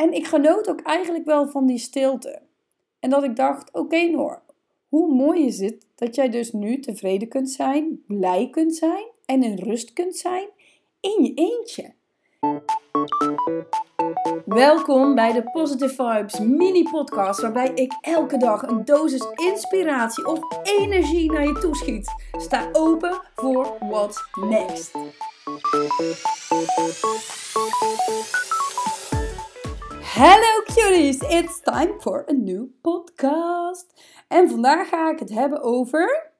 En ik genoot ook eigenlijk wel van die stilte. En dat ik dacht, oké Noor, hoe mooi is het dat jij dus nu tevreden kunt zijn, blij kunt zijn en in rust kunt zijn in je eentje. Welkom bij de Positive Vibes mini podcast waarbij ik elke dag een dosis inspiratie of energie naar je toeschiet. Sta open voor what's next. Hello cuties, it's time for a new podcast. En vandaag ga ik het hebben over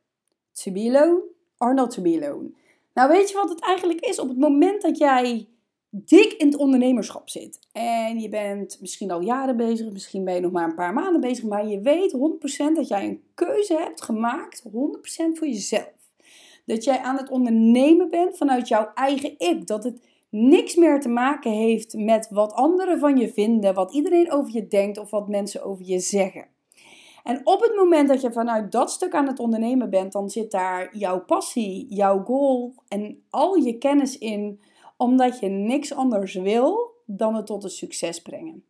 to be alone or not to be alone. Nou, weet je wat het eigenlijk is? Op het moment dat jij dik in het ondernemerschap zit en je bent misschien al jaren bezig, misschien ben je nog maar een paar maanden bezig, maar je weet 100% dat jij een keuze hebt gemaakt, 100% voor jezelf. Dat jij aan het ondernemen bent vanuit jouw eigen ik. Dat het niks meer te maken heeft met wat anderen van je vinden, wat iedereen over je denkt of wat mensen over je zeggen. En op het moment dat je vanuit dat stuk aan het ondernemen bent, dan zit daar jouw passie, jouw goal en al je kennis in, omdat je niks anders wil dan het tot een succes brengen.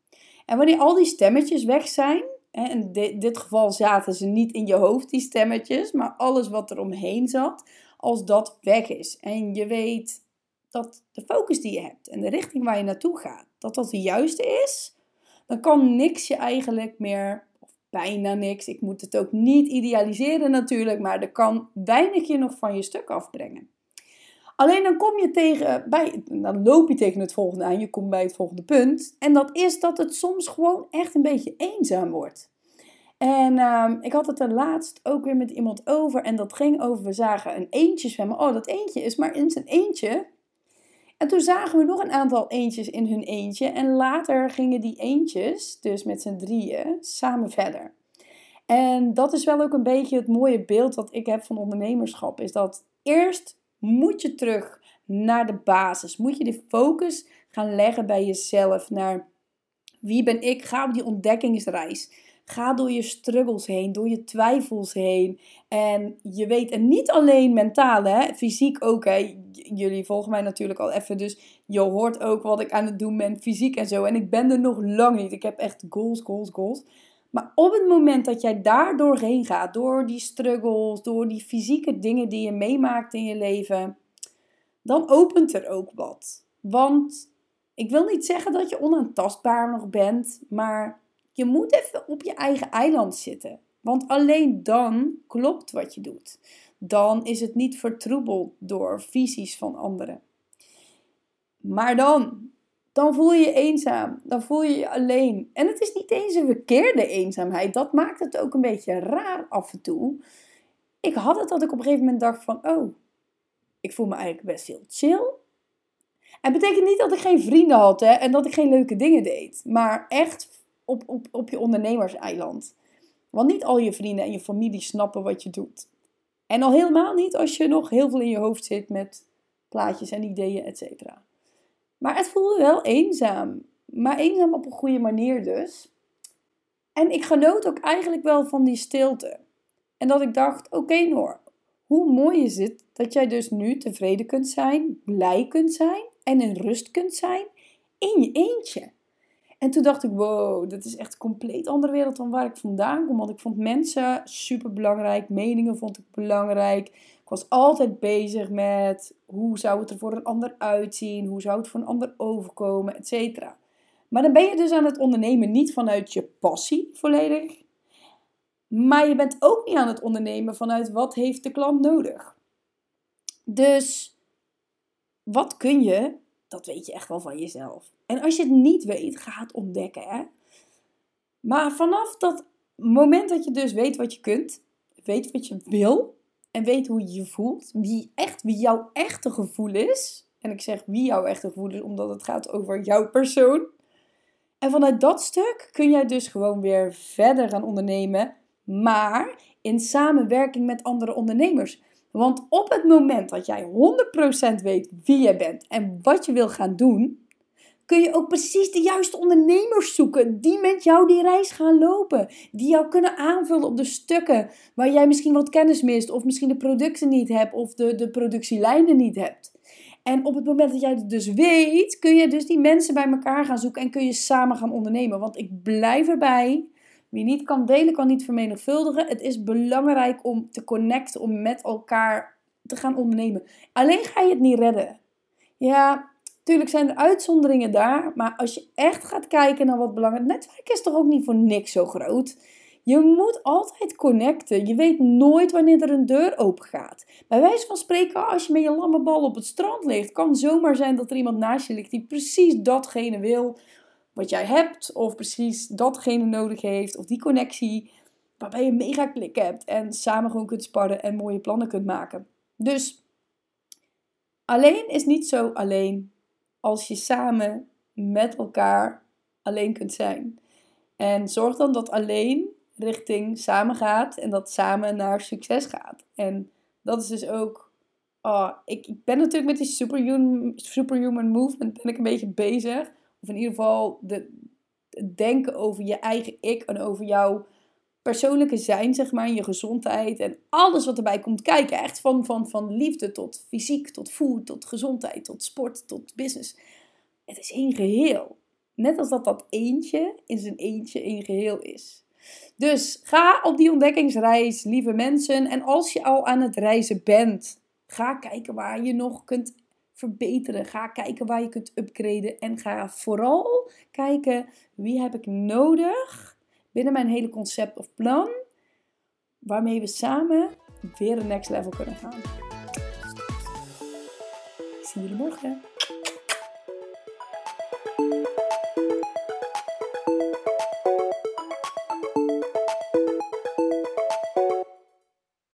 En wanneer al die stemmetjes weg zijn, in dit geval zaten ze niet in je hoofd, die stemmetjes, maar alles wat er omheen zat, als dat weg is en je weet dat de focus die je hebt en de richting waar je naartoe gaat, dat dat de juiste is, dan kan niks je eigenlijk meer, of bijna niks, ik moet het ook niet idealiseren natuurlijk, maar er kan weinig je nog van je stuk afbrengen. Alleen dan kom je tegen, bij, dan loop je tegen het volgende aan, je komt bij het volgende punt. En dat is dat het soms gewoon echt een beetje eenzaam wordt. En uh, ik had het er laatst ook weer met iemand over. En dat ging over, we zagen een eentje zwemmen. Oh, dat eentje is maar in zijn eentje. En toen zagen we nog een aantal eentjes in hun eentje. En later gingen die eentjes, dus met z'n drieën, samen verder. En dat is wel ook een beetje het mooie beeld wat ik heb van ondernemerschap. Is dat eerst moet je terug naar de basis. Moet je de focus gaan leggen bij jezelf. Naar wie ben ik? Ga op die ontdekkingsreis. Ga door je struggles heen, door je twijfels heen. En je weet, en niet alleen mentaal, hè, fysiek ook. Hè. Jullie volgen mij natuurlijk al even, dus je hoort ook wat ik aan het doen ben, fysiek en zo. En ik ben er nog lang niet. Ik heb echt goals, goals, goals. Maar op het moment dat jij daar doorheen gaat, door die struggles, door die fysieke dingen die je meemaakt in je leven, dan opent er ook wat. Want ik wil niet zeggen dat je onaantastbaar nog bent, maar je moet even op je eigen eiland zitten. Want alleen dan klopt wat je doet. Dan is het niet vertroebeld door visies van anderen. Maar dan, dan voel je je eenzaam. Dan voel je je alleen. En het is niet eens een verkeerde eenzaamheid. Dat maakt het ook een beetje raar af en toe. Ik had het dat ik op een gegeven moment dacht van, oh, ik voel me eigenlijk best heel chill. Het betekent niet dat ik geen vrienden had hè, en dat ik geen leuke dingen deed. Maar echt op, op, op je ondernemerseiland. Want niet al je vrienden en je familie snappen wat je doet. En al helemaal niet als je nog heel veel in je hoofd zit met plaatjes en ideeën, etc. Maar het voelde wel eenzaam. Maar eenzaam op een goede manier dus. En ik genoot ook eigenlijk wel van die stilte. En dat ik dacht, oké okay Noor, hoe mooi is het dat jij dus nu tevreden kunt zijn, blij kunt zijn en in rust kunt zijn in je eentje. En toen dacht ik, wow, dat is echt een compleet andere wereld dan waar ik vandaan kom. Want ik vond mensen super belangrijk, meningen vond ik belangrijk. Ik was altijd bezig met hoe zou het er voor een ander uitzien, hoe zou het voor een ander overkomen, et. Maar dan ben je dus aan het ondernemen niet vanuit je passie volledig. Maar je bent ook niet aan het ondernemen vanuit wat heeft de klant nodig. Dus wat kun je dat weet je echt wel van jezelf. En als je het niet weet, ga het ontdekken. Hè? Maar vanaf dat moment dat je dus weet wat je kunt, weet wat je wil en weet hoe je je voelt, wie, echt, wie jouw echte gevoel is. En ik zeg wie jouw echte gevoel is, omdat het gaat over jouw persoon. En vanuit dat stuk kun jij dus gewoon weer verder gaan ondernemen, maar in samenwerking met andere ondernemers. Want op het moment dat jij 100% weet wie je bent en wat je wil gaan doen, kun je ook precies de juiste ondernemers zoeken die met jou die reis gaan lopen. Die jou kunnen aanvullen op de stukken waar jij misschien wat kennis mist, of misschien de producten niet hebt, of de, de productielijnen niet hebt. En op het moment dat jij het dus weet, kun je dus die mensen bij elkaar gaan zoeken en kun je samen gaan ondernemen. Want ik blijf erbij. Wie niet kan delen, kan niet vermenigvuldigen. Het is belangrijk om te connecten, om met elkaar te gaan ondernemen. Alleen ga je het niet redden. Ja, Tuurlijk zijn er uitzonderingen daar, maar als je echt gaat kijken naar wat belangrijk is, netwerk is toch ook niet voor niks zo groot. Je moet altijd connecten. Je weet nooit wanneer er een deur open gaat. Bij wijze van spreken, als je met je lamme bal op het strand ligt, kan zomaar zijn dat er iemand naast je ligt die precies datgene wil wat jij hebt, of precies datgene nodig heeft, of die connectie waarbij je mega klik hebt en samen gewoon kunt sparren en mooie plannen kunt maken. Dus alleen is niet zo alleen als je samen met elkaar alleen kunt zijn. En zorg dan dat alleen richting samen gaat en dat samen naar succes gaat. En dat is dus ook. Oh, ik, ik ben natuurlijk met die superhuman, superhuman movement ben ik een beetje bezig. Of in ieder geval de, het denken over je eigen ik en over jouw persoonlijke zijn, zeg maar, je gezondheid en alles wat erbij komt kijken. Echt van, van, van liefde tot fysiek, tot food, tot gezondheid, tot sport, tot business. Het is één geheel. Net als dat dat eentje in zijn eentje één geheel is. Dus ga op die ontdekkingsreis, lieve mensen. En als je al aan het reizen bent, ga kijken waar je nog kunt verbeteren. Ga kijken waar je kunt upgraden. En ga vooral kijken wie heb ik nodig binnen mijn hele concept of plan. Waarmee we samen weer een next level kunnen gaan. Zie jullie morgen.